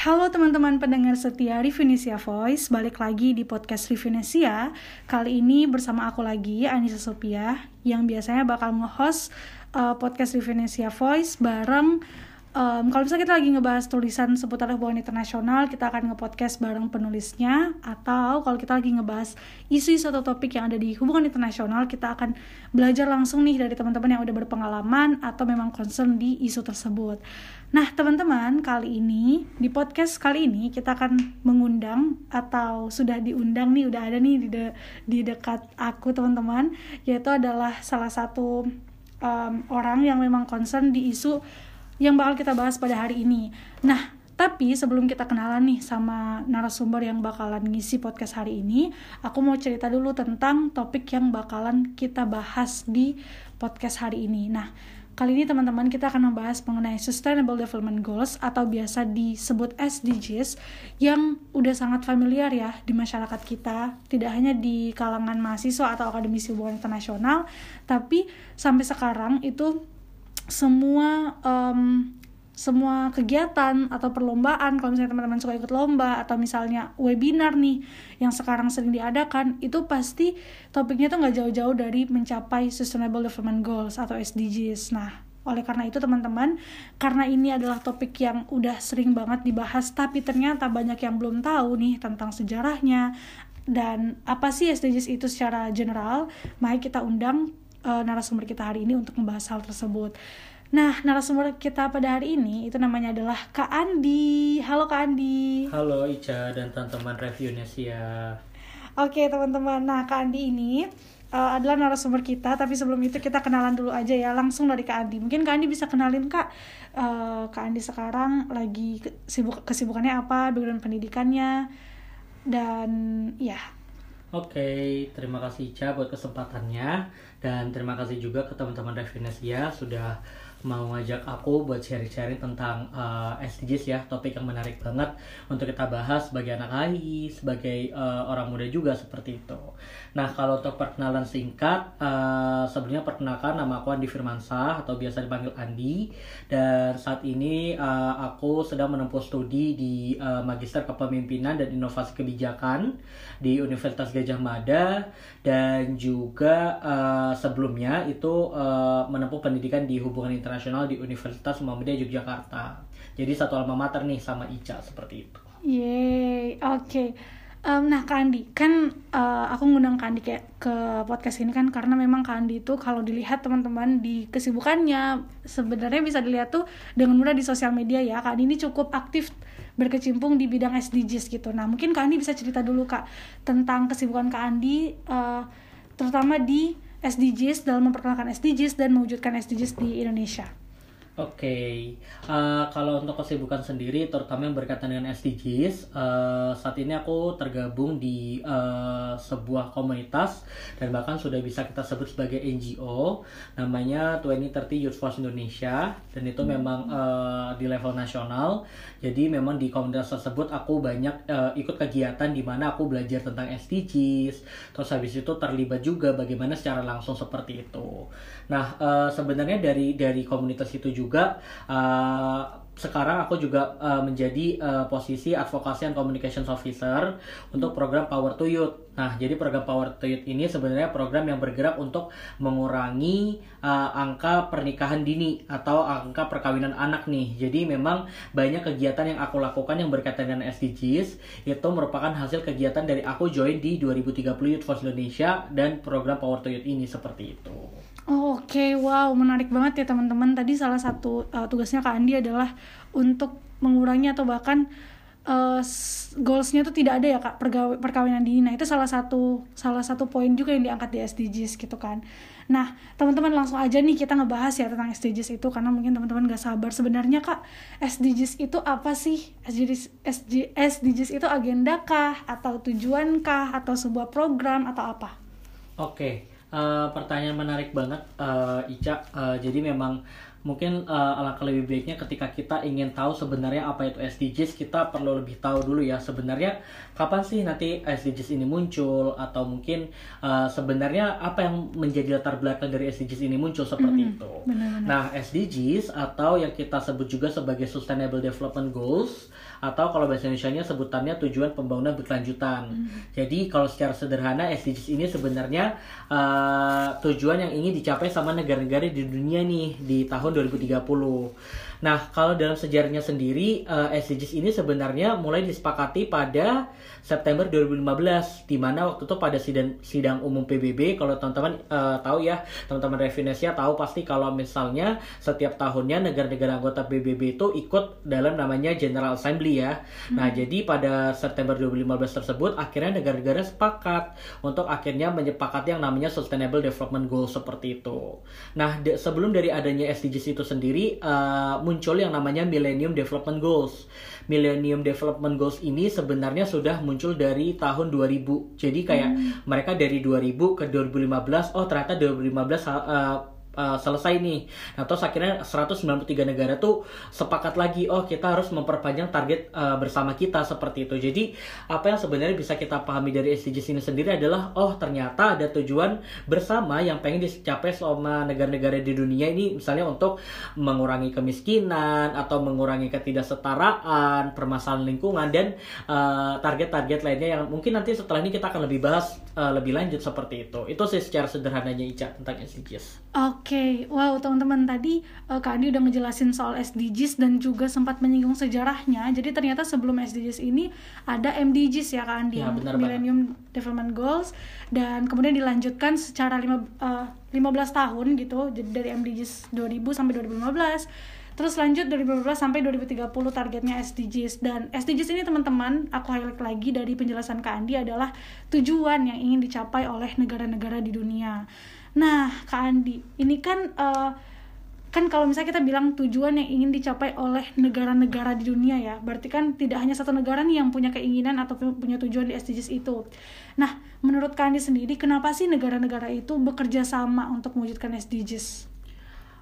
Halo teman-teman pendengar setia Revinesia Voice, balik lagi di podcast Revinesia. Kali ini bersama aku lagi, Anissa Sophia, yang biasanya bakal nge-host uh, podcast Revinesia Voice bareng um, kalau misalnya kita lagi ngebahas tulisan seputar hubungan internasional, kita akan nge-podcast bareng penulisnya atau kalau kita lagi ngebahas isu-isu atau topik yang ada di hubungan internasional, kita akan belajar langsung nih dari teman-teman yang udah berpengalaman atau memang concern di isu tersebut. Nah, teman-teman, kali ini di podcast kali ini kita akan mengundang atau sudah diundang nih, udah ada nih di de di dekat aku, teman-teman, yaitu adalah salah satu um, orang yang memang concern di isu yang bakal kita bahas pada hari ini. Nah, tapi sebelum kita kenalan nih sama narasumber yang bakalan ngisi podcast hari ini, aku mau cerita dulu tentang topik yang bakalan kita bahas di podcast hari ini. Nah, kali ini teman-teman kita akan membahas mengenai Sustainable Development Goals atau biasa disebut SDGs yang udah sangat familiar ya di masyarakat kita, tidak hanya di kalangan mahasiswa atau akademisi hubungan internasional, tapi sampai sekarang itu semua um, semua kegiatan atau perlombaan kalau misalnya teman-teman suka ikut lomba atau misalnya webinar nih yang sekarang sering diadakan itu pasti topiknya tuh nggak jauh-jauh dari mencapai Sustainable Development Goals atau SDGs. Nah, oleh karena itu teman-teman, karena ini adalah topik yang udah sering banget dibahas tapi ternyata banyak yang belum tahu nih tentang sejarahnya dan apa sih SDGs itu secara general, mari kita undang uh, narasumber kita hari ini untuk membahas hal tersebut. Nah, narasumber kita pada hari ini itu namanya adalah Kak Andi. Halo Kak Andi. Halo Ica dan teman-teman Review Nesia. Oke teman-teman, nah Kak Andi ini uh, adalah narasumber kita, tapi sebelum itu kita kenalan dulu aja ya, langsung dari Kak Andi. Mungkin Kak Andi bisa kenalin Kak, uh, Kak Andi sekarang lagi sibuk kesibukannya apa, background pendidikannya, dan ya Oke, terima kasih Ica buat kesempatannya. Dan terima kasih juga ke teman-teman Revinesia sudah mau ngajak aku buat sharing-sharing tentang uh, eh, SDGs ya topik yang menarik banget untuk kita bahas sebagai anak AI sebagai uh, orang muda juga seperti itu nah kalau untuk perkenalan singkat uh, sebelumnya perkenalkan nama aku Andi Firmansah atau biasa dipanggil Andi dan saat ini uh, aku sedang menempuh studi di uh, Magister Kepemimpinan dan Inovasi Kebijakan di Universitas Gajah Mada dan juga uh, sebelumnya itu uh, menempuh pendidikan di hubungan internasional di Universitas Muhammadiyah Yogyakarta. Jadi satu alma mater nih sama Ica seperti itu. Yeay, oke. Okay. Um, nah Kandi, kan uh, aku ngundang Kandi kayak ke podcast ini kan karena memang Kandi itu kalau dilihat teman-teman di kesibukannya sebenarnya bisa dilihat tuh dengan mudah di sosial media ya. Kandi ini cukup aktif berkecimpung di bidang SDGs gitu. Nah mungkin Kandi bisa cerita dulu kak tentang kesibukan Kandi uh, terutama di SDGs dalam memperkenalkan SDGs dan mewujudkan SDGs di Indonesia. Oke, okay. uh, eh, kalau untuk kesibukan sendiri, terutama yang berkaitan dengan SDGs, uh, saat ini aku tergabung di uh, sebuah komunitas dan bahkan sudah bisa kita sebut sebagai NGO, namanya 2030 Youth Force Indonesia, dan itu hmm. memang uh, di level nasional. Jadi memang di komunitas tersebut aku banyak uh, ikut kegiatan di mana aku belajar tentang SDGs, terus habis itu terlibat juga bagaimana secara langsung seperti itu. Nah, uh, sebenarnya dari dari komunitas itu juga uh, sekarang aku juga uh, menjadi uh, posisi advokasi and communications officer untuk program Power to Youth. Nah, jadi program Power to Youth ini sebenarnya program yang bergerak untuk mengurangi uh, angka pernikahan dini atau angka perkawinan anak nih. Jadi memang banyak kegiatan yang aku lakukan yang berkaitan dengan SDGs itu merupakan hasil kegiatan dari aku join di 2030 Youth Force Indonesia dan program Power to Youth ini seperti itu. Oh, Oke, okay. wow, menarik banget ya teman-teman. Tadi salah satu uh, tugasnya Kak Andi adalah untuk mengurangi atau bahkan uh, goalsnya tuh tidak ada ya kak perkawinan dini. Nah itu salah satu salah satu poin juga yang diangkat di SDGs gitu kan. Nah teman-teman langsung aja nih kita ngebahas ya tentang SDGs itu karena mungkin teman-teman gak sabar. Sebenarnya kak SDGs itu apa sih? SDGs, SDGs, SDGs itu agenda kah atau tujuan kah atau sebuah program atau apa? Oke, uh, pertanyaan menarik banget uh, Ica. Uh, jadi memang mungkin uh, alangkah lebih baiknya ketika kita ingin tahu sebenarnya apa itu SDGs kita perlu lebih tahu dulu ya sebenarnya kapan sih nanti SDGs ini muncul atau mungkin uh, sebenarnya apa yang menjadi latar belakang dari SDGs ini muncul seperti mm, itu. Benar-benar. Nah SDGs atau yang kita sebut juga sebagai Sustainable Development Goals atau kalau bahasa Indonesia-nya sebutannya tujuan pembangunan berkelanjutan. Mm. Jadi kalau secara sederhana SDGs ini sebenarnya uh, tujuan yang ingin dicapai sama negara-negara di dunia nih di tahun tahun 2030. Nah, kalau dalam sejarahnya sendiri, uh, eh, SDGs ini sebenarnya mulai disepakati pada September 2015, di mana waktu itu pada sidang, sidang umum PBB, kalau teman-teman uh, tahu ya, teman-teman Revinesia tahu pasti kalau misalnya setiap tahunnya negara-negara anggota PBB itu ikut dalam namanya General Assembly ya. Hmm. Nah, jadi pada September 2015 tersebut, akhirnya negara-negara sepakat untuk akhirnya menyepakati yang namanya Sustainable Development Goals seperti itu. Nah, sebelum dari adanya SDGs itu sendiri, uh, muncul yang namanya Millennium Development Goals. Millennium Development Goals ini sebenarnya sudah muncul dari tahun 2000. Jadi kayak hmm. mereka dari 2000 ke 2015, oh ternyata 2015 uh, uh, selesai nih. Nah, terus akhirnya 193 negara tuh sepakat lagi, oh kita harus memperpanjang target uh, bersama kita seperti itu. Jadi, apa yang sebenarnya bisa kita pahami dari SDGs ini sendiri adalah, oh ternyata ada tujuan bersama yang pengen dicapai selama negara-negara di dunia ini, misalnya untuk mengurangi kemiskinan atau mengurangi ketidaksetaraan, permasalahan lingkungan dan uh, target-target uh, lainnya yang mungkin nanti setelah ini kita akan lebih bahas uh, lebih lanjut seperti itu. Itu sih secara sederhananya Ica tentang SDGs. Oke. Okay. wow teman-teman tadi uh, Kak Andi udah ngejelasin soal SDGs dan juga sempat menyinggung sejarahnya. Jadi ternyata sebelum SDGs ini ada MDGs ya Kak Andi, ya, Millennium Development Goals dan kemudian dilanjutkan secara lima, uh, 15 tahun gitu, jadi dari MDGs 2000 sampai 2015. Terus lanjut dari 2015 sampai 2030 targetnya SDGs dan SDGs ini teman-teman aku highlight lagi dari penjelasan Kak Andi adalah tujuan yang ingin dicapai oleh negara-negara di dunia. Nah, Kak Andi, ini kan uh, kan kalau misalnya kita bilang tujuan yang ingin dicapai oleh negara-negara di dunia ya, berarti kan tidak hanya satu negara nih yang punya keinginan atau punya tujuan di SDGs itu. Nah, menurut Kak Andi sendiri, kenapa sih negara-negara itu bekerja sama untuk mewujudkan SDGs?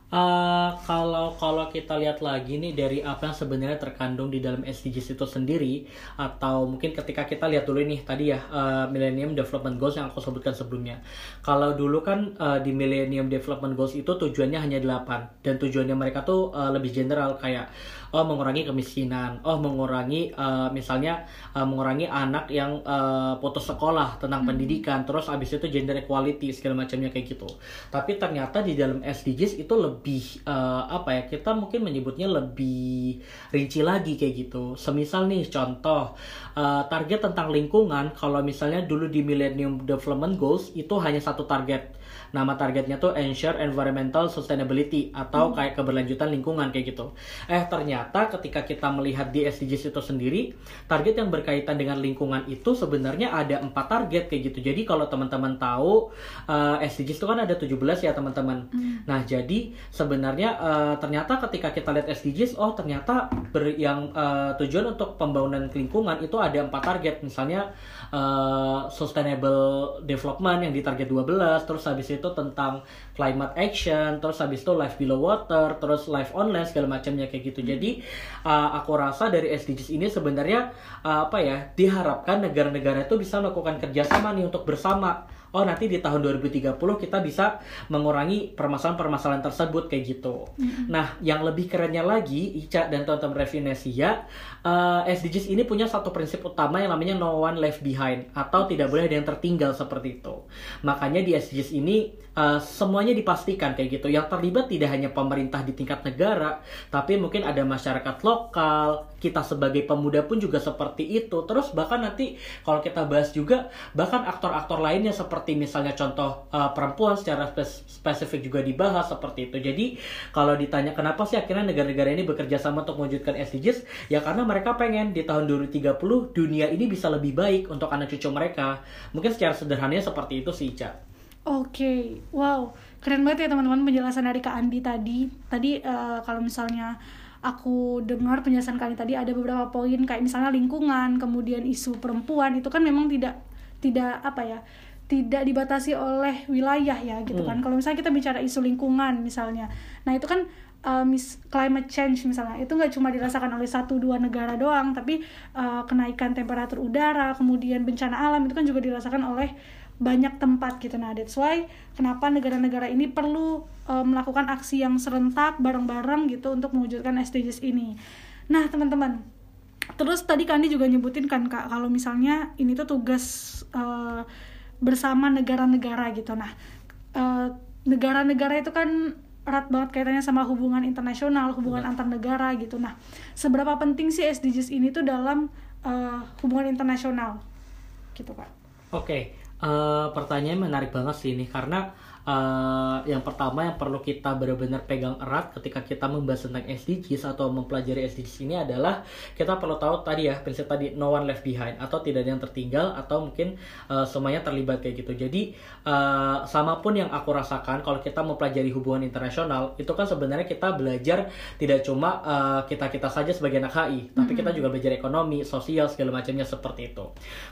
Uh, kalau kalau kita lihat lagi nih dari apa yang sebenarnya terkandung di dalam SDGs itu sendiri atau mungkin ketika kita lihat dulu nih tadi ya uh, Millennium Development Goals yang aku sebutkan sebelumnya. Kalau dulu kan uh, di Millennium Development Goals itu tujuannya hanya 8 dan tujuannya mereka tuh uh, lebih general kayak oh mengurangi kemiskinan, oh mengurangi uh, misalnya uh, mengurangi anak yang uh, putus sekolah tentang hmm. pendidikan, terus abis itu gender equality segala macamnya kayak gitu. Tapi ternyata di dalam SDGs itu lebih uh, apa ya kita mungkin menyebutnya lebih rinci lagi kayak gitu. Semisal nih contoh uh, target tentang lingkungan, kalau misalnya dulu di Millennium Development Goals itu hanya satu target nama targetnya tuh ensure environmental sustainability atau hmm. kayak keberlanjutan lingkungan kayak gitu. Eh ternyata ketika kita melihat di SDGs itu sendiri, target yang berkaitan dengan lingkungan itu sebenarnya ada empat target kayak gitu. Jadi kalau teman-teman tahu uh, eh, SDGs itu kan ada 17 ya teman-teman. Hmm. Nah jadi sebenarnya uh, ternyata ketika kita lihat SDGs, oh ternyata ber, yang uh, tujuan untuk pembangunan lingkungan itu ada empat target. Misalnya uh, sustainable development yang di target 12, terus habis itu tentang climate action, terus habis itu life below water, terus life on land segala macamnya kayak gitu. Jadi uh, aku rasa dari SDGs ini sebenarnya uh, apa ya diharapkan negara-negara itu bisa melakukan kerjasama nih untuk bersama oh nanti di tahun 2030 kita bisa mengurangi permasalahan-permasalahan tersebut kayak gitu. Mm-hmm. Nah, yang lebih kerennya lagi, Ica dan teman-teman Revinesia, uh, eh, SDGs ini punya satu prinsip utama yang namanya no one left behind atau tidak boleh ada yang tertinggal seperti itu. Makanya di SDGs ini uh, semuanya dipastikan kayak gitu. Yang terlibat tidak hanya pemerintah di tingkat negara, tapi mungkin ada masyarakat lokal, kita sebagai pemuda pun juga seperti itu. Terus bahkan nanti kalau kita bahas juga bahkan aktor-aktor lainnya seperti seperti misalnya contoh uh, perempuan secara spes spesifik juga dibahas seperti itu. Jadi kalau ditanya kenapa sih akhirnya negara-negara ini bekerja sama untuk mewujudkan SDGs, ya karena mereka pengen di tahun 2030 dunia ini bisa lebih baik untuk anak cucu mereka. Mungkin secara sederhananya seperti itu sih, Ica. Oke, okay. wow, keren banget ya teman-teman penjelasan dari Kak Andi tadi. Tadi uh, kalau misalnya aku dengar penjelasan kali tadi ada beberapa poin kayak misalnya lingkungan, kemudian isu perempuan itu kan memang tidak tidak apa ya tidak dibatasi oleh wilayah ya gitu kan. hmm. kalau misalnya kita bicara isu lingkungan misalnya nah itu kan uh, mis climate change misalnya itu nggak cuma dirasakan oleh satu dua negara doang tapi uh, kenaikan temperatur udara kemudian bencana alam itu kan juga dirasakan oleh banyak tempat gitu nah that's why kenapa negara-negara ini perlu uh, melakukan aksi yang serentak bareng-bareng gitu untuk mewujudkan SDGs ini nah teman-teman terus tadi Kandi juga nyebutin kan kak kalau misalnya ini tuh tugas uh, bersama negara-negara gitu nah negara-negara uh, itu kan erat banget kaitannya sama hubungan internasional, hubungan antar negara gitu. Nah, seberapa penting sih SDGs ini tuh dalam uh, hubungan internasional? Gitu, Pak. Oke, okay. uh, eh, pertanyaan menarik banget sih ini karena uh, yang pertama yang perlu kita benar-benar pegang erat ketika kita membahas tentang SDGs atau mempelajari SDGs ini adalah kita perlu tahu tadi ya prinsip tadi no one left behind atau tidak ada yang tertinggal atau mungkin uh, semuanya terlibat kayak gitu. Jadi uh, sama pun yang aku rasakan kalau kita mempelajari hubungan internasional itu kan sebenarnya kita belajar tidak cuma uh, kita kita saja sebagai anak HI, tapi kita juga belajar ekonomi, sosial segala macamnya seperti itu.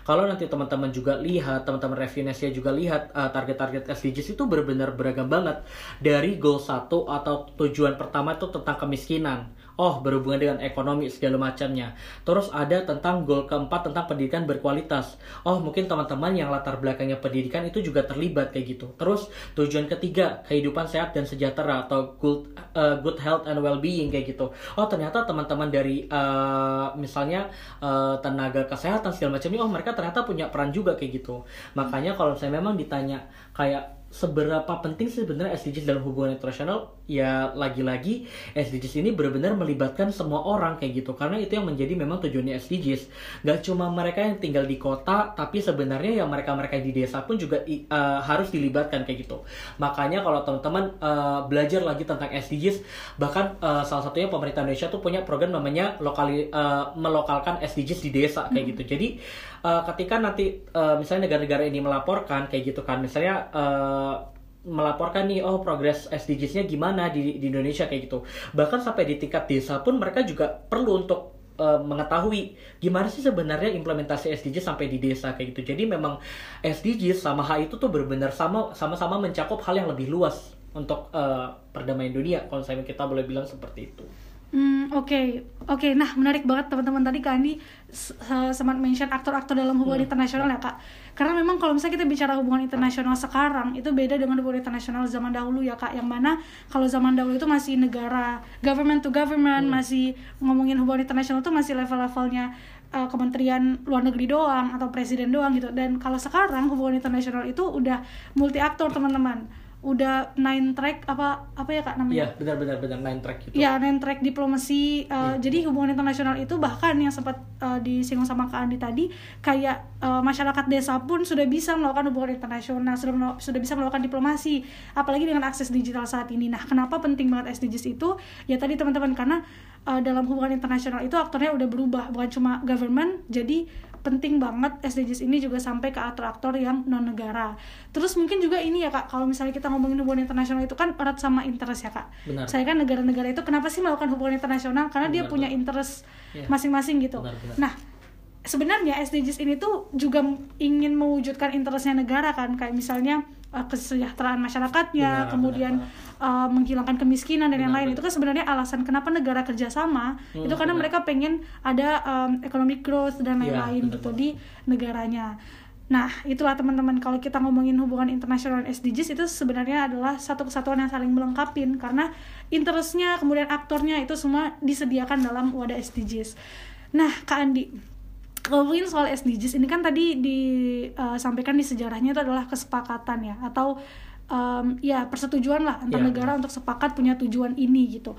Kalau nanti teman-teman juga lihat, teman-teman reviewnya juga lihat target-target uh, SDGs itu ber benar-benar beragam banget dari goal satu atau tujuan pertama itu tentang kemiskinan oh berhubungan dengan ekonomi segala macamnya. Terus ada tentang goal keempat tentang pendidikan berkualitas. Oh mungkin teman-teman yang latar belakangnya pendidikan itu juga terlibat kayak gitu. Terus tujuan ketiga kehidupan sehat dan sejahtera atau good uh, good health and well-being kayak gitu. Oh ternyata teman-teman dari uh, misalnya uh, tenaga kesehatan segala macamnya, oh mereka ternyata punya peran juga kayak gitu. Makanya kalau saya memang ditanya kayak seberapa penting sih sebenarnya SDGs dalam hubungan internasional? Ya lagi-lagi SDGs ini benar-benar melibatkan semua orang kayak gitu. Karena itu yang menjadi memang tujuannya SDGs gak cuma mereka yang tinggal di kota tapi sebenarnya yang mereka-mereka di desa pun juga uh, harus dilibatkan kayak gitu. Makanya kalau teman-teman uh, belajar lagi tentang SDGs bahkan uh, salah satunya pemerintah Indonesia tuh punya program namanya lokali uh, melokalkan SDGs di desa kayak hmm. gitu. Jadi uh, ketika nanti uh, misalnya negara-negara ini melaporkan kayak gitu kan misalnya uh, melaporkan nih oh progres SDGs-nya gimana di, di Indonesia kayak gitu bahkan sampai di tingkat desa pun mereka juga perlu untuk uh, mengetahui gimana sih sebenarnya implementasi SDGs sampai di desa kayak gitu jadi memang SDGs sama H itu tuh benar-benar sama sama-sama mencakup hal yang lebih luas untuk uh, perdamaian dunia kalau saya kita boleh bilang seperti itu. Hmm, oke. Okay. Oke, okay, nah menarik banget teman-teman tadi Kak Andi sempat mention aktor-aktor dalam hubungan hmm. internasional ya, Kak. Karena memang kalau misalnya kita bicara hubungan internasional sekarang itu beda dengan hubungan internasional zaman dahulu ya, Kak. Yang mana kalau zaman dahulu itu masih negara government to government, hmm. masih ngomongin hubungan internasional itu masih level-levelnya uh, Kementerian Luar Negeri doang atau presiden doang gitu. Dan kalau sekarang hubungan internasional itu udah multi aktor, teman-teman udah nine track apa apa ya kak namanya? Iya benar benar benar nine track gitu. Iya nine track diplomasi. Uh, ya. Jadi hubungan internasional itu bahkan yang sempat uh, disinggung sama kak Andi tadi kayak uh, masyarakat desa pun sudah bisa melakukan hubungan internasional, sudah sudah bisa melakukan diplomasi. Apalagi dengan akses digital saat ini. Nah kenapa penting banget SDGs itu? Ya tadi teman-teman karena uh, dalam hubungan internasional itu aktornya udah berubah bukan cuma government jadi penting banget SDGs ini juga sampai ke aktor-aktor yang non negara. Terus mungkin juga ini ya kak, kalau misalnya kita ngomongin hubungan internasional itu kan erat sama interest ya kak. Benar. Saya kan negara-negara itu kenapa sih melakukan hubungan internasional? Karena benar, dia punya benar. interest iya. masing-masing gitu. Benar, benar. Nah sebenarnya SDGs ini tuh juga ingin mewujudkan interestnya negara kan, kayak misalnya uh, kesejahteraan masyarakatnya, benar, kemudian benar, Uh, menghilangkan kemiskinan dan benar, yang lain benar. itu kan sebenarnya alasan kenapa negara kerjasama hmm, itu karena benar. mereka pengen ada um, economic growth dan iya, lain-lain ya, gitu di negaranya. Nah, itulah teman-teman kalau kita ngomongin hubungan internasional dan SDGs itu sebenarnya adalah satu kesatuan yang saling melengkapi karena interestnya kemudian aktornya itu semua disediakan dalam wadah SDGs. Nah, Kak Andi, ngomongin soal SDGs ini kan tadi disampaikan uh, di sejarahnya itu adalah kesepakatan ya atau um, ya persetujuan lah antar yeah. negara untuk sepakat punya tujuan ini gitu.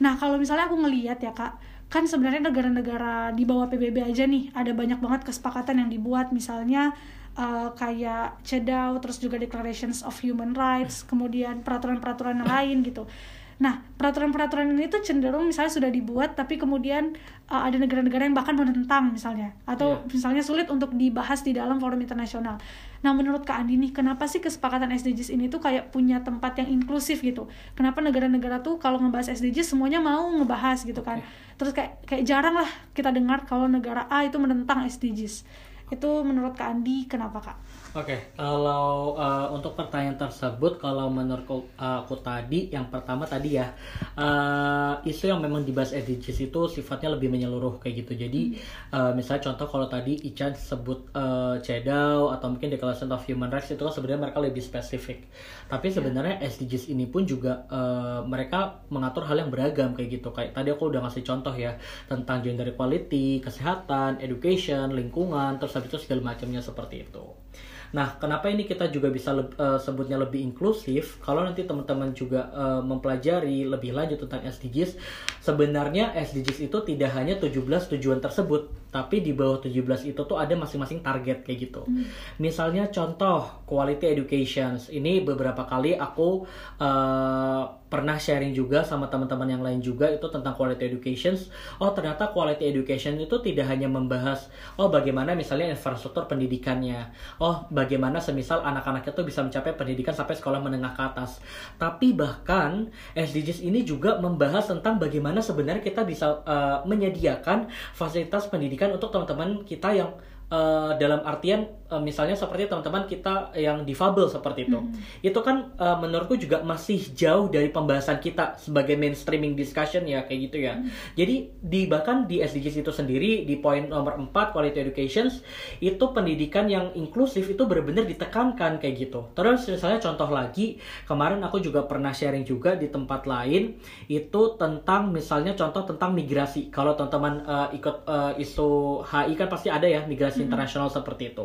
Nah kalau misalnya aku ngelihat ya kak, kan sebenarnya negara-negara di bawah PBB aja nih ada banyak banget kesepakatan yang dibuat misalnya uh, kayak CEDAW terus juga Declarations of Human Rights kemudian peraturan-peraturan yang lain gitu Nah, peraturan-peraturan ini tuh cenderung misalnya sudah dibuat tapi kemudian uh, ada negara-negara yang bahkan menentang misalnya atau yeah. misalnya sulit untuk dibahas di dalam forum internasional. Nah, menurut Kak Andi nih, kenapa sih kesepakatan SDGs ini tuh kayak punya tempat yang inklusif gitu? Kenapa negara-negara tuh kalau ngebahas SDGs semuanya mau ngebahas gitu kan? Terus kayak kayak jarang lah kita dengar kalau negara A itu menentang SDGs. Itu menurut Kak Andi kenapa Kak? Oke, kalau uh, untuk pertanyaan tersebut, kalau menurut uh, aku tadi, yang pertama tadi ya, uh, isu yang memang dibahas SDGs itu sifatnya lebih menyeluruh kayak gitu. Jadi, uh, misalnya contoh kalau tadi Ica sebut uh, CEDAW atau mungkin Declaration of Human Rights itu kan sebenarnya mereka lebih spesifik. Tapi sebenarnya SDGs ini pun juga uh, mereka mengatur hal yang beragam kayak gitu. Kayak tadi aku udah ngasih contoh ya tentang gender equality, kesehatan, education, lingkungan, terus habis itu segala macamnya seperti itu. Nah, kenapa ini kita juga bisa le uh, sebutnya lebih inklusif? Kalau nanti teman-teman juga uh, mempelajari lebih lanjut tentang SDGs, sebenarnya SDGs itu tidak hanya 17 tujuan tersebut, tapi di bawah 17 itu tuh ada masing-masing target kayak gitu. Hmm. Misalnya contoh quality education. Ini beberapa kali aku uh, pernah sharing juga sama teman-teman yang lain juga itu tentang quality education. Oh, ternyata quality education itu tidak hanya membahas oh bagaimana misalnya infrastruktur pendidikannya. Oh, bagaimana semisal anak-anak itu bisa mencapai pendidikan sampai sekolah menengah ke atas. Tapi bahkan SDGs ini juga membahas tentang bagaimana sebenarnya kita bisa uh, menyediakan fasilitas pendidikan untuk teman-teman kita yang uh, dalam artian uh, misalnya seperti teman-teman kita yang difabel seperti itu mm. itu kan uh, menurutku juga masih jauh dari pembahasan kita sebagai mainstreaming discussion ya kayak gitu ya mm. jadi di bahkan di SDGs itu sendiri di poin nomor 4 quality education itu pendidikan yang inklusif itu benar-benar ditekankan kayak gitu terus misalnya contoh lagi kemarin aku juga pernah sharing juga di tempat lain itu tentang misalnya contoh tentang migrasi kalau teman-teman uh, ikut uh, isu HI kan pasti ada ya migrasi migrasi internasional seperti itu.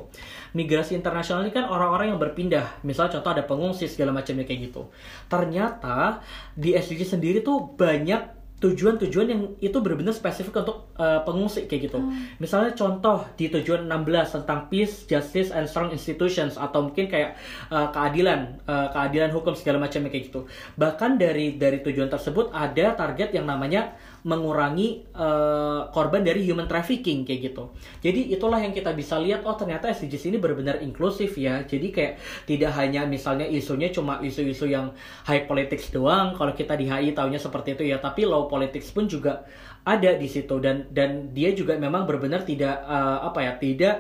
Migrasi internasional ini kan orang-orang yang berpindah, misalnya contoh ada pengungsi segala macamnya kayak gitu. Ternyata di SDG sendiri tuh banyak tujuan-tujuan yang itu benar-benar spesifik untuk uh, pengungsi kayak gitu. Hmm. Misalnya contoh di tujuan 16 tentang peace, justice and strong institutions atau mungkin kayak uh, keadilan, uh, keadilan hukum segala macamnya kayak gitu. Bahkan dari dari tujuan tersebut ada target yang namanya mengurangi uh, korban dari human trafficking kayak gitu. Jadi itulah yang kita bisa lihat oh ternyata SDGs ini benar-benar inklusif ya. Jadi kayak tidak hanya misalnya isunya cuma isu-isu yang high politics doang. Kalau kita di HI taunya seperti itu ya, tapi low politics pun juga ada di situ. Dan dan dia juga memang benar-benar tidak uh, apa ya, tidak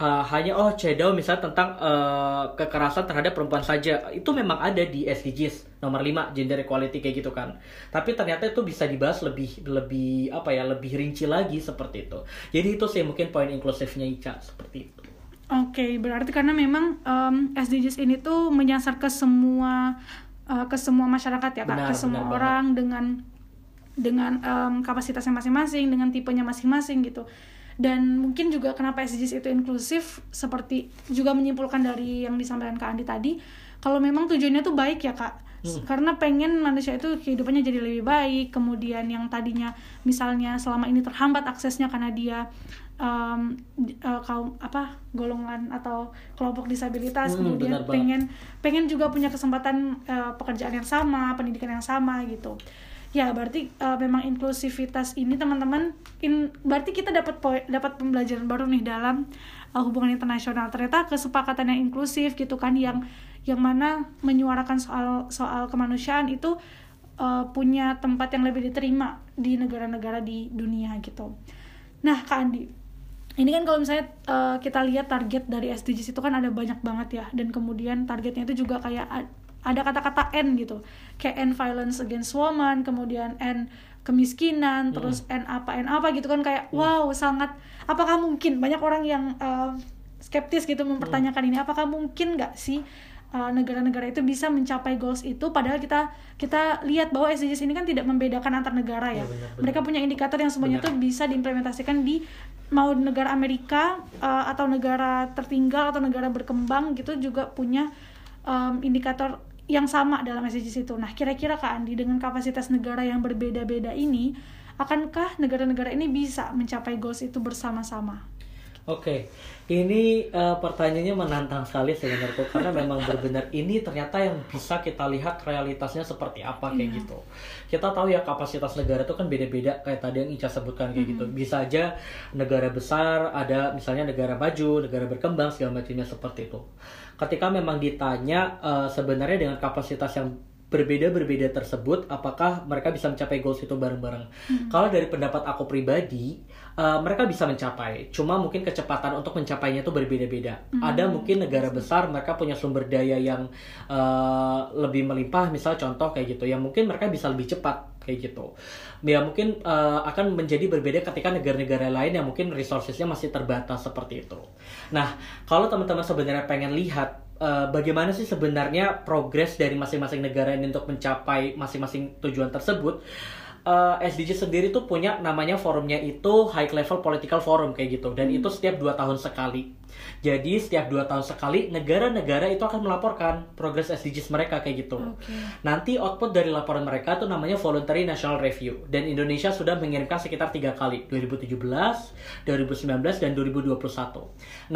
uh, hanya oh CEDAW misalnya tentang uh, kekerasan terhadap perempuan saja. Itu memang ada di SDGs nomor 5 gender equality kayak gitu kan. Tapi ternyata itu bisa dibahas lebih lebih apa ya lebih rinci lagi seperti itu. Jadi itu sih mungkin poin inklusifnya Ica seperti itu. Oke, okay, berarti karena memang um, SDGs ini tuh menyasar ke semua uh, ke semua masyarakat ya kak, ke semua orang banget. dengan dengan um, kapasitasnya masing-masing, dengan tipenya masing-masing gitu. Dan mungkin juga kenapa SDGs itu inklusif seperti juga menyimpulkan dari yang disampaikan Kak Andi tadi kalau memang tujuannya tuh baik ya Kak. Hmm. karena pengen manusia itu kehidupannya jadi lebih baik kemudian yang tadinya misalnya selama ini terhambat aksesnya karena dia um, uh, kaum apa golongan atau kelompok disabilitas hmm, kemudian pengen pengen juga punya kesempatan uh, pekerjaan yang sama pendidikan yang sama gitu ya berarti uh, memang inklusivitas ini teman-teman in, berarti kita dapat dapat pembelajaran baru nih dalam uh, hubungan internasional. Ternyata kesepakatan yang inklusif gitu kan yang yang mana menyuarakan soal soal kemanusiaan itu uh, punya tempat yang lebih diterima di negara-negara di dunia gitu. Nah kak Andi ini kan kalau misalnya uh, kita lihat target dari SDGs itu kan ada banyak banget ya dan kemudian targetnya itu juga kayak ada kata-kata N gitu kayak N violence against woman kemudian N kemiskinan hmm. terus N apa N apa gitu kan kayak hmm. wow sangat apakah mungkin banyak orang yang uh, skeptis gitu mempertanyakan hmm. ini apakah mungkin nggak sih eh, negara-negara uh, itu bisa mencapai goals itu padahal kita kita lihat bahwa SDGs ini kan tidak membedakan antar negara ya, ya benar, benar. mereka punya indikator yang semuanya itu bisa diimplementasikan di mau negara Amerika uh, atau negara tertinggal atau negara berkembang gitu juga punya um, indikator yang sama dalam SDGs itu. Nah, kira-kira Kak Andi dengan kapasitas negara yang berbeda-beda ini, akankah negara-negara ini bisa mencapai goals itu bersama-sama? Oke, okay. ini uh, pertanyaannya menantang sekali sebenarnya karena memang benar-benar ini ternyata yang bisa kita lihat realitasnya seperti apa kayak yeah. gitu. Kita tahu ya kapasitas negara itu kan beda-beda kayak tadi yang Ica sebutkan kayak mm -hmm. gitu. Bisa aja negara besar ada misalnya negara maju, negara berkembang segala macamnya seperti itu ketika memang ditanya uh, sebenarnya dengan kapasitas yang berbeda-berbeda tersebut apakah mereka bisa mencapai goals itu bareng-bareng. Hmm. Kalau dari pendapat aku pribadi, uh, mereka bisa mencapai. Cuma mungkin kecepatan untuk mencapainya itu berbeda-beda. Hmm. Ada mungkin negara besar mereka punya sumber daya yang uh, lebih melimpah, misal contoh kayak gitu. Yang mungkin mereka bisa lebih cepat kayak gitu. Ya mungkin uh, akan menjadi berbeda ketika negara-negara lain yang mungkin resourcesnya masih terbatas seperti itu. Nah, kalau teman-teman sebenarnya pengen lihat uh, bagaimana sih sebenarnya progres dari masing-masing negara ini untuk mencapai masing-masing tujuan tersebut uh, eh, SDG sendiri tuh punya namanya forumnya itu High Level Political Forum kayak gitu dan hmm. itu setiap dua tahun sekali jadi setiap dua tahun sekali negara-negara itu akan melaporkan progres SDGs mereka kayak gitu. Okay. Nanti output dari laporan mereka itu namanya Voluntary National Review dan Indonesia sudah mengirimkan sekitar tiga kali 2017, 2019 dan 2021.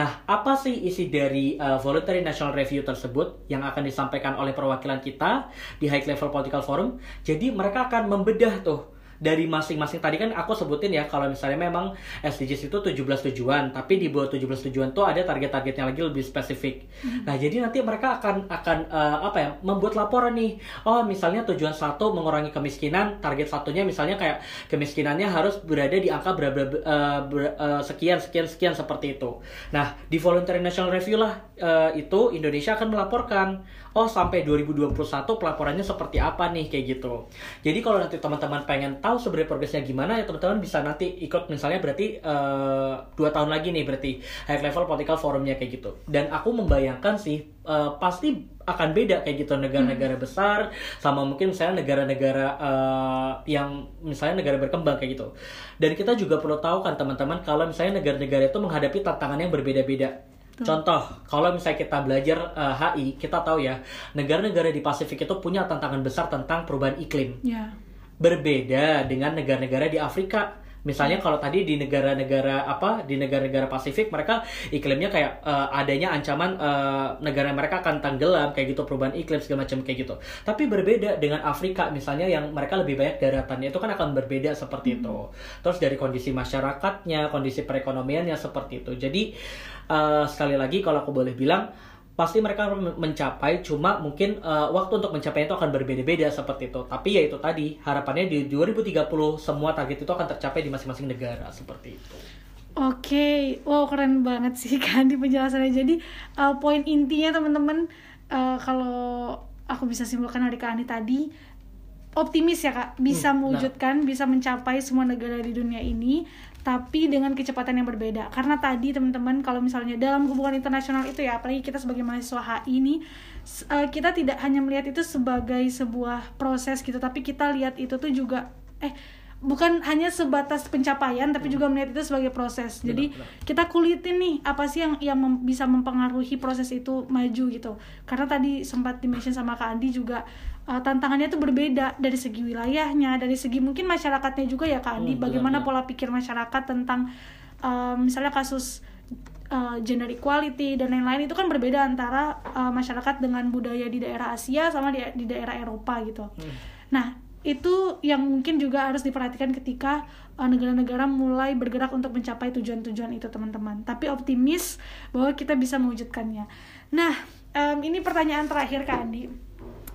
Nah apa sih isi dari uh, Voluntary National Review tersebut yang akan disampaikan oleh perwakilan kita di High Level Political Forum? Jadi mereka akan membedah tuh dari masing-masing tadi kan aku sebutin ya kalau misalnya memang SDGs itu 17 tujuan tapi di bawah 17 tujuan tuh ada target-targetnya lagi lebih spesifik. Hmm. Nah, jadi nanti mereka akan akan uh, apa ya membuat laporan nih. Oh, misalnya tujuan satu mengurangi kemiskinan, target satunya misalnya kayak kemiskinannya harus berada di angka berapa uh, ber, uh, sekian sekian sekian seperti itu. Nah, di Voluntary National Review lah uh, itu Indonesia akan melaporkan oh sampai 2021 pelaporannya seperti apa nih kayak gitu. Jadi kalau nanti teman-teman pengen tahu sebenarnya progresnya gimana ya teman-teman bisa nanti ikut misalnya berarti uh, dua tahun lagi nih berarti high level political forumnya kayak gitu. Dan aku membayangkan sih uh, pasti akan beda kayak gitu negara-negara hmm. besar sama mungkin misalnya negara-negara uh, yang misalnya negara berkembang kayak gitu. Dan kita juga perlu tahu kan teman-teman kalau misalnya negara-negara itu menghadapi tantangan yang berbeda-beda Contoh, kalau misalnya kita belajar uh, eh, HI, kita tahu ya, negara-negara di Pasifik itu punya tantangan besar tentang perubahan iklim. Yeah. Berbeda dengan negara-negara di Afrika Misalnya kalau tadi di negara-negara apa di negara-negara Pasifik mereka iklimnya kayak uh, adanya ancaman uh, negara mereka akan tenggelam kayak gitu perubahan iklim segala macam kayak gitu. Tapi berbeda dengan Afrika misalnya yang mereka lebih banyak daratannya itu kan akan berbeda seperti hmm. itu. Terus dari kondisi masyarakatnya, kondisi perekonomiannya seperti itu. Jadi uh, sekali lagi kalau aku boleh bilang pasti mereka mencapai cuma mungkin uh, waktu untuk mencapai itu akan berbeda-beda seperti itu tapi ya itu tadi harapannya di 2030 semua target itu akan tercapai di masing-masing negara seperti itu oke okay. wow keren banget sih kan di penjelasannya jadi uh, poin intinya teman-teman uh, kalau aku bisa simpulkan dari Kak Ani tadi optimis ya kak bisa hmm, mewujudkan nah. bisa mencapai semua negara di dunia ini tapi dengan kecepatan yang berbeda. Karena tadi teman-teman kalau misalnya dalam hubungan internasional itu ya apalagi kita sebagai mahasiswa HI ini uh, kita tidak hanya melihat itu sebagai sebuah proses gitu tapi kita lihat itu tuh juga eh bukan hanya sebatas pencapaian tapi juga melihat itu sebagai proses. Jadi kita kulitin nih apa sih yang yang mem bisa mempengaruhi proses itu maju gitu. Karena tadi sempat dimention sama Kak Andi juga uh, tantangannya itu berbeda dari segi wilayahnya, dari segi mungkin masyarakatnya juga ya Kak Andi, hmm, bagaimana benar, pola pikir masyarakat tentang uh, misalnya kasus uh, gender equality dan lain-lain itu kan berbeda antara uh, masyarakat dengan budaya di daerah Asia sama di, di daerah Eropa gitu. Hmm. Nah, itu yang mungkin juga harus diperhatikan ketika negara-negara uh, mulai bergerak untuk mencapai tujuan-tujuan itu teman-teman. Tapi optimis bahwa kita bisa mewujudkannya. Nah, um, ini pertanyaan terakhir Kak Andi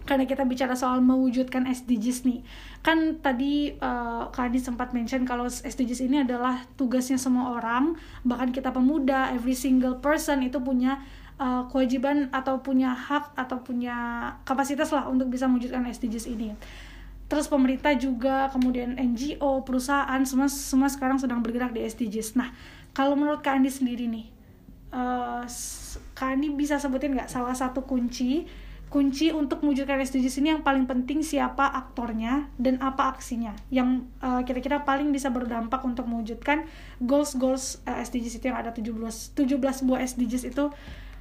karena kita bicara soal mewujudkan SDGs nih kan tadi uh, Kak Adi sempat mention kalau SDGs ini adalah tugasnya semua orang bahkan kita pemuda every single person itu punya uh, kewajiban atau punya hak atau punya kapasitas lah untuk bisa mewujudkan SDGs ini terus pemerintah juga kemudian NGO perusahaan semua semua sekarang sedang bergerak di SDGs nah kalau menurut Kak Andi sendiri nih uh, Kak Andi bisa sebutin nggak salah satu kunci kunci untuk mewujudkan SDGs ini yang paling penting siapa aktornya dan apa aksinya yang uh, kira-kira paling bisa berdampak untuk mewujudkan goals goals uh, eh, SDGs itu yang ada 17 17 buah SDGs itu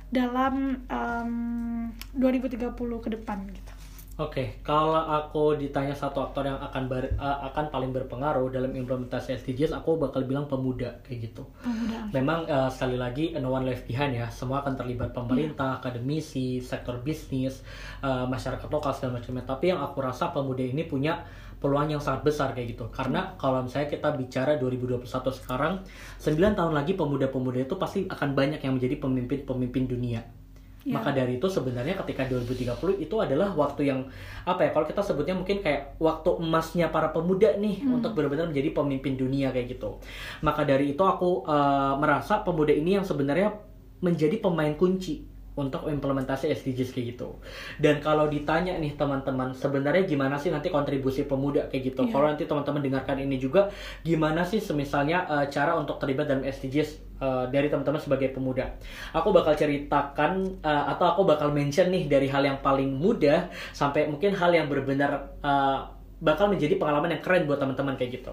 dalam um, 2030 ke depan gitu. Oke, okay, kalau aku ditanya satu aktor yang akan ber, uh, akan paling berpengaruh dalam implementasi SDGs, aku bakal bilang pemuda kayak gitu. Pemuda. Memang uh, sekali lagi no one left behind ya, semua akan terlibat pemerintah, yeah. akademisi, sektor bisnis, uh, masyarakat lokal segala macamnya. Tapi yang aku rasa pemuda ini punya peluang yang sangat besar kayak gitu. Karena kalau misalnya kita bicara 2021 sekarang, 9 tahun lagi pemuda-pemuda itu pasti akan banyak yang menjadi pemimpin-pemimpin dunia Iya. Maka dari itu sebenarnya ketika 2030 itu adalah waktu yang apa ya kalau kita sebutnya mungkin kayak waktu emasnya para pemuda nih Hmm. untuk benar-benar menjadi pemimpin dunia kayak gitu. Maka dari itu aku eh, merasa pemuda ini yang sebenarnya menjadi pemain kunci untuk implementasi SDGs kayak gitu. Dan kalau ditanya nih teman-teman, sebenarnya gimana sih nanti kontribusi pemuda kayak gitu? Iya. Kalau nanti teman-teman dengarkan ini juga, gimana sih semisalnya eh, cara untuk terlibat dalam SDGs eh, dari teman-teman sebagai pemuda? Aku bakal ceritakan eh, atau aku bakal mention nih dari hal yang paling mudah sampai mungkin hal yang benar-benar eh, bakal menjadi pengalaman yang keren buat teman-teman kayak gitu.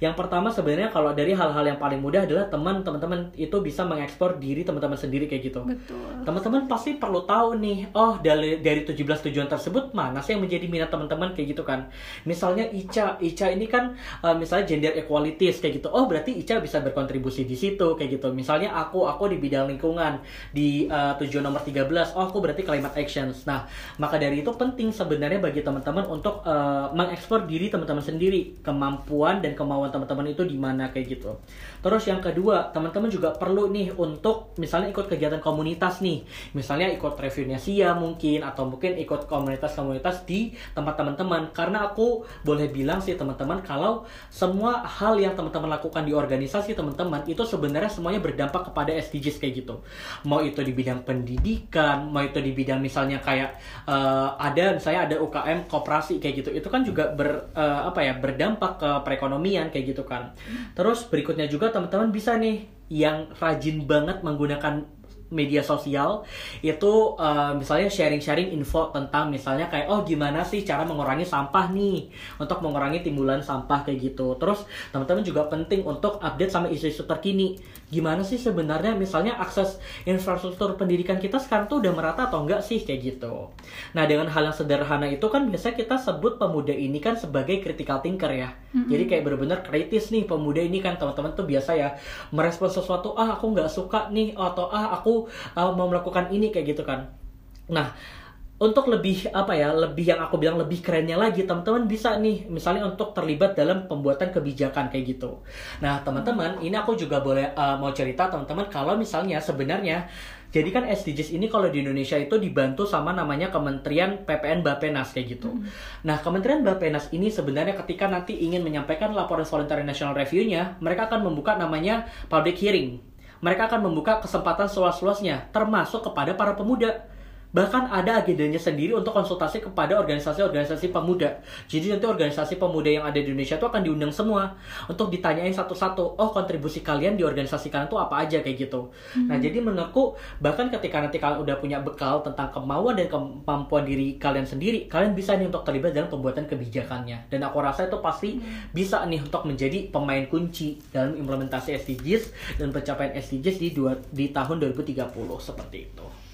Yang pertama sebenarnya kalau dari hal-hal yang paling mudah adalah teman teman-teman itu bisa mengekspor diri teman-teman sendiri kayak gitu. Betul. Teman-teman pasti perlu tahu nih, oh dari dari 17 tujuan tersebut mana sih yang menjadi minat teman-teman kayak gitu kan. Misalnya Ica, Ica ini kan eh, misalnya gender equalities kayak gitu. Oh, berarti Ica bisa berkontribusi di situ kayak gitu. Misalnya aku aku di bidang lingkungan di eh, tujuan nomor 13. Oh, aku berarti climate actions. Nah, maka dari itu penting sebenarnya bagi teman-teman untuk eh, mengekspor diri teman-teman sendiri, kemampuan dan kemauan teman-teman itu di mana kayak gitu. Terus yang kedua, teman-teman juga perlu nih untuk misalnya ikut kegiatan komunitas nih. Misalnya ikut Revinesia mungkin atau mungkin ikut komunitas-komunitas di tempat teman-teman. Karena aku boleh bilang sih teman-teman kalau semua hal yang teman-teman lakukan di organisasi teman-teman itu sebenarnya semuanya berdampak kepada SDGs kayak gitu. Mau itu di bidang pendidikan, mau itu di bidang misalnya kayak eh, ada misalnya ada UKM koperasi kayak gitu. Itu kan juga ber eh, apa ya berdampak ke perekonomian kayak gitu kan. Terus berikutnya juga teman-teman bisa nih yang rajin banget menggunakan media sosial itu eh, misalnya sharing-sharing info tentang misalnya kayak oh gimana sih cara mengurangi sampah nih? Untuk mengurangi timbulan sampah kayak gitu. Terus teman-teman juga penting untuk update sama isu-isu terkini. Gimana sih sebenarnya misalnya akses infrastruktur pendidikan kita sekarang tuh udah merata atau enggak sih? Kayak gitu. Nah dengan hal yang sederhana itu kan biasanya kita sebut pemuda ini kan sebagai critical thinker ya. Jadi kayak benar-benar kritis nih pemuda ini kan teman-teman tuh biasa ya merespon sesuatu ah aku nggak suka nih atau ah aku uh, mau melakukan ini kayak gitu kan nah untuk lebih apa ya lebih yang aku bilang lebih kerennya lagi teman-teman bisa nih misalnya untuk terlibat dalam pembuatan kebijakan kayak gitu nah teman-teman ini aku juga boleh uh, mau cerita teman-teman kalau misalnya sebenarnya jadi kan SDGs ini kalau di Indonesia itu dibantu sama namanya Kementerian PPN Bapenas kayak gitu. Nah, Kementerian Bapenas ini sebenarnya ketika nanti ingin menyampaikan laporan voluntary national review-nya, mereka akan membuka namanya public hearing. Mereka akan membuka kesempatan seluas-luasnya, termasuk kepada para pemuda. Bahkan ada agendanya sendiri untuk konsultasi kepada organisasi-organisasi pemuda. Jadi nanti organisasi pemuda yang ada di Indonesia itu akan diundang semua untuk ditanyain satu-satu. Oh kontribusi kalian di organisasi kalian tuh apa aja kayak gitu. Nah jadi menurutku bahkan ketika nanti kalian udah punya bekal tentang kemauan dan kemampuan diri kalian sendiri, kalian bisa nih untuk terlibat dalam pembuatan kebijakannya. Dan aku rasa itu pasti bisa nih untuk menjadi pemain kunci dalam implementasi SDGs dan pencapaian SDGs di dua, di tahun 2030 seperti itu.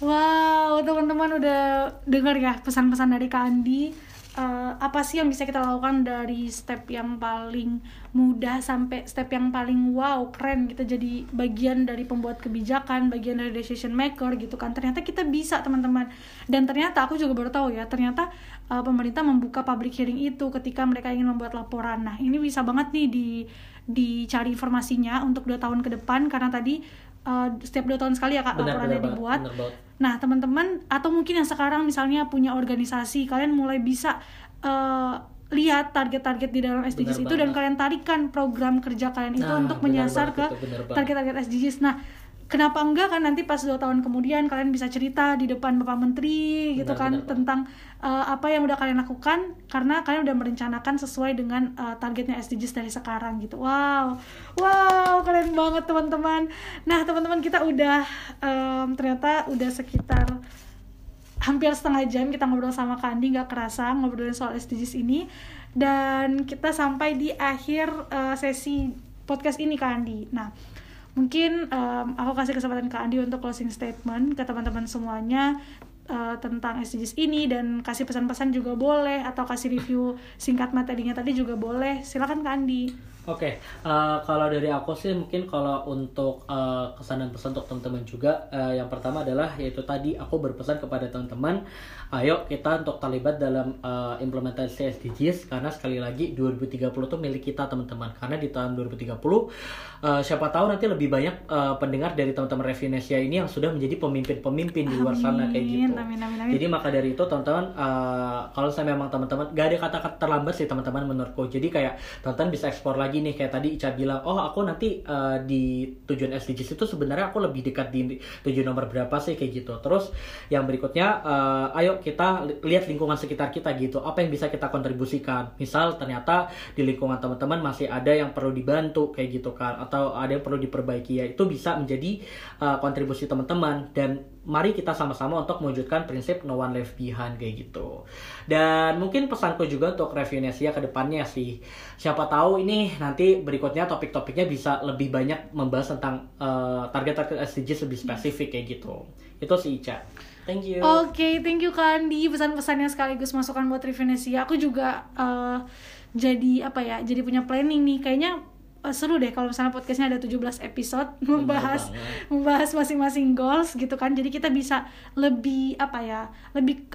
Wow, teman-teman udah dengar ya pesan-pesan dari Kak Andi. Eh, apa sih yang bisa kita lakukan dari step yang paling mudah sampai step yang paling wow keren kita jadi bagian dari pembuat kebijakan bagian dari decision maker gitu kan. Ternyata kita bisa teman-teman. Dan ternyata aku juga baru tahu ya ternyata eh, pemerintah membuka public hearing itu ketika mereka ingin membuat laporan. Nah ini bisa banget nih di dicari informasinya untuk dua tahun ke depan. Karena tadi eh, setiap dua tahun sekali ya kak Benar, laporannya benar banget, dibuat benar banget. Nah, teman-teman atau mungkin yang sekarang misalnya punya organisasi, kalian mulai bisa eh, lihat target-target di dalam SDGs Benar itu dan kalian tarikan program kerja kalian itu Nah, untuk benar menyasar ke banget benar banget. target-target SDGs. Nah, kenapa enggak kan nanti pas dua tahun kemudian kalian bisa cerita di depan Bapak Menteri gitu Benar, kan benar, tentang eh, apa yang udah kalian lakukan karena kalian udah merencanakan sesuai dengan eh, targetnya SDGs dari sekarang gitu. Wow. Wow, keren banget teman-teman. Nah, teman-teman kita udah em, ternyata udah sekitar hampir setengah jam kita ngobrol sama Kandi nggak kerasa ngobrolin soal SDGs ini dan kita sampai di akhir eh, sesi podcast ini Kandi. Nah, mungkin em, aku kasih kesempatan ke Andi untuk closing statement ke teman-teman semuanya eh, tentang SDGs ini dan kasih pesan-pesan juga boleh atau kasih review singkat materinya tadi juga boleh. Silakan Kak Andi. Oke, okay. uh, kalau dari aku sih mungkin kalau untuk uh, kesan dan pesan untuk teman-teman juga, uh, yang pertama adalah yaitu tadi aku berpesan kepada teman-teman, ayo kita untuk terlibat dalam uh, implementasi SDGs karena sekali lagi 2030 itu milik kita teman-teman. Karena di tahun 2030 uh, siapa tahu nanti lebih banyak uh, pendengar dari teman-teman Revinesia ini yang sudah menjadi pemimpin-pemimpin di luar sana kayak gitu. Amin, amin, amin. Jadi maka dari itu teman-teman uh, kalau saya memang teman-teman gak ada kata-kata terlambat sih teman-teman menurutku. Jadi kayak teman-teman bisa ekspor lagi nih kayak tadi Ica bilang oh aku nanti uh, di tujuan SDGs itu sebenarnya aku lebih dekat di tujuan nomor berapa sih? Kayak gitu. Terus yang berikutnya uh, ayo kita lihat lingkungan sekitar kita gitu. Apa yang bisa kita kontribusikan? Misal ternyata di lingkungan teman-teman masih ada yang perlu dibantu kayak gitu kan. Atau ada yang perlu diperbaiki. Ya itu bisa menjadi uh, kontribusi teman-teman. Dan mari kita sama-sama untuk mewujudkan prinsip no one left behind kayak gitu. Dan mungkin pesanku juga untuk Revinesia ke depannya sih. Siapa tahu ini nanti berikutnya topik-topiknya bisa lebih banyak membahas tentang uh, target-target SDGs lebih spesifik kayak gitu. Itu sih Ica. Thank you. Oke, okay, thank you Kandi. Pesan-pesannya sekaligus masukan buat Revinesia. Aku juga uh, jadi apa ya? Jadi punya planning nih. Kayaknya uh, seru deh kalau misalnya podcastnya ada 17 episode membahas membahas masing-masing goals gitu kan. Jadi kita bisa lebih apa ya lebih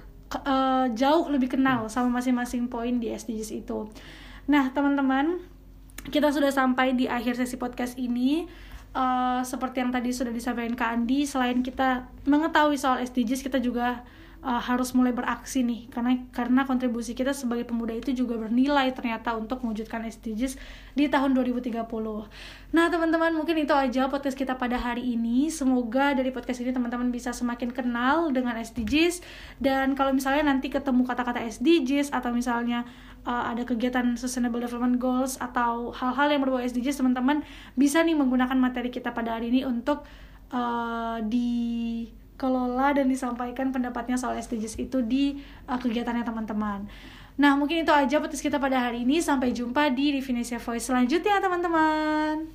uh, jauh lebih kenal sama masing-masing poin di SDGs itu. Nah teman-teman kita sudah sampai di akhir sesi podcast ini. Uh, seperti yang tadi sudah disampaikan Kak Andi selain kita mengetahui soal SDGs kita juga uh, harus mulai beraksi nih karena karena kontribusi kita sebagai pemuda itu juga bernilai ternyata untuk mewujudkan SDGs di tahun 2030. Nah, teman-teman, mungkin itu aja podcast kita pada hari ini. Semoga dari podcast ini teman-teman bisa semakin kenal dengan SDGs dan kalau misalnya nanti ketemu kata-kata SDGs atau misalnya uh, ada kegiatan Sustainable Development Goals atau hal-hal yang berbau SDGs, teman-teman bisa nih menggunakan materi kita pada hari ini untuk uh, di kelola dan disampaikan pendapatnya soal SDGs itu di uh, kegiatannya teman-teman. Nah, mungkin itu aja petis kita pada hari ini. Sampai jumpa di Definisia Voice selanjutnya, teman-teman.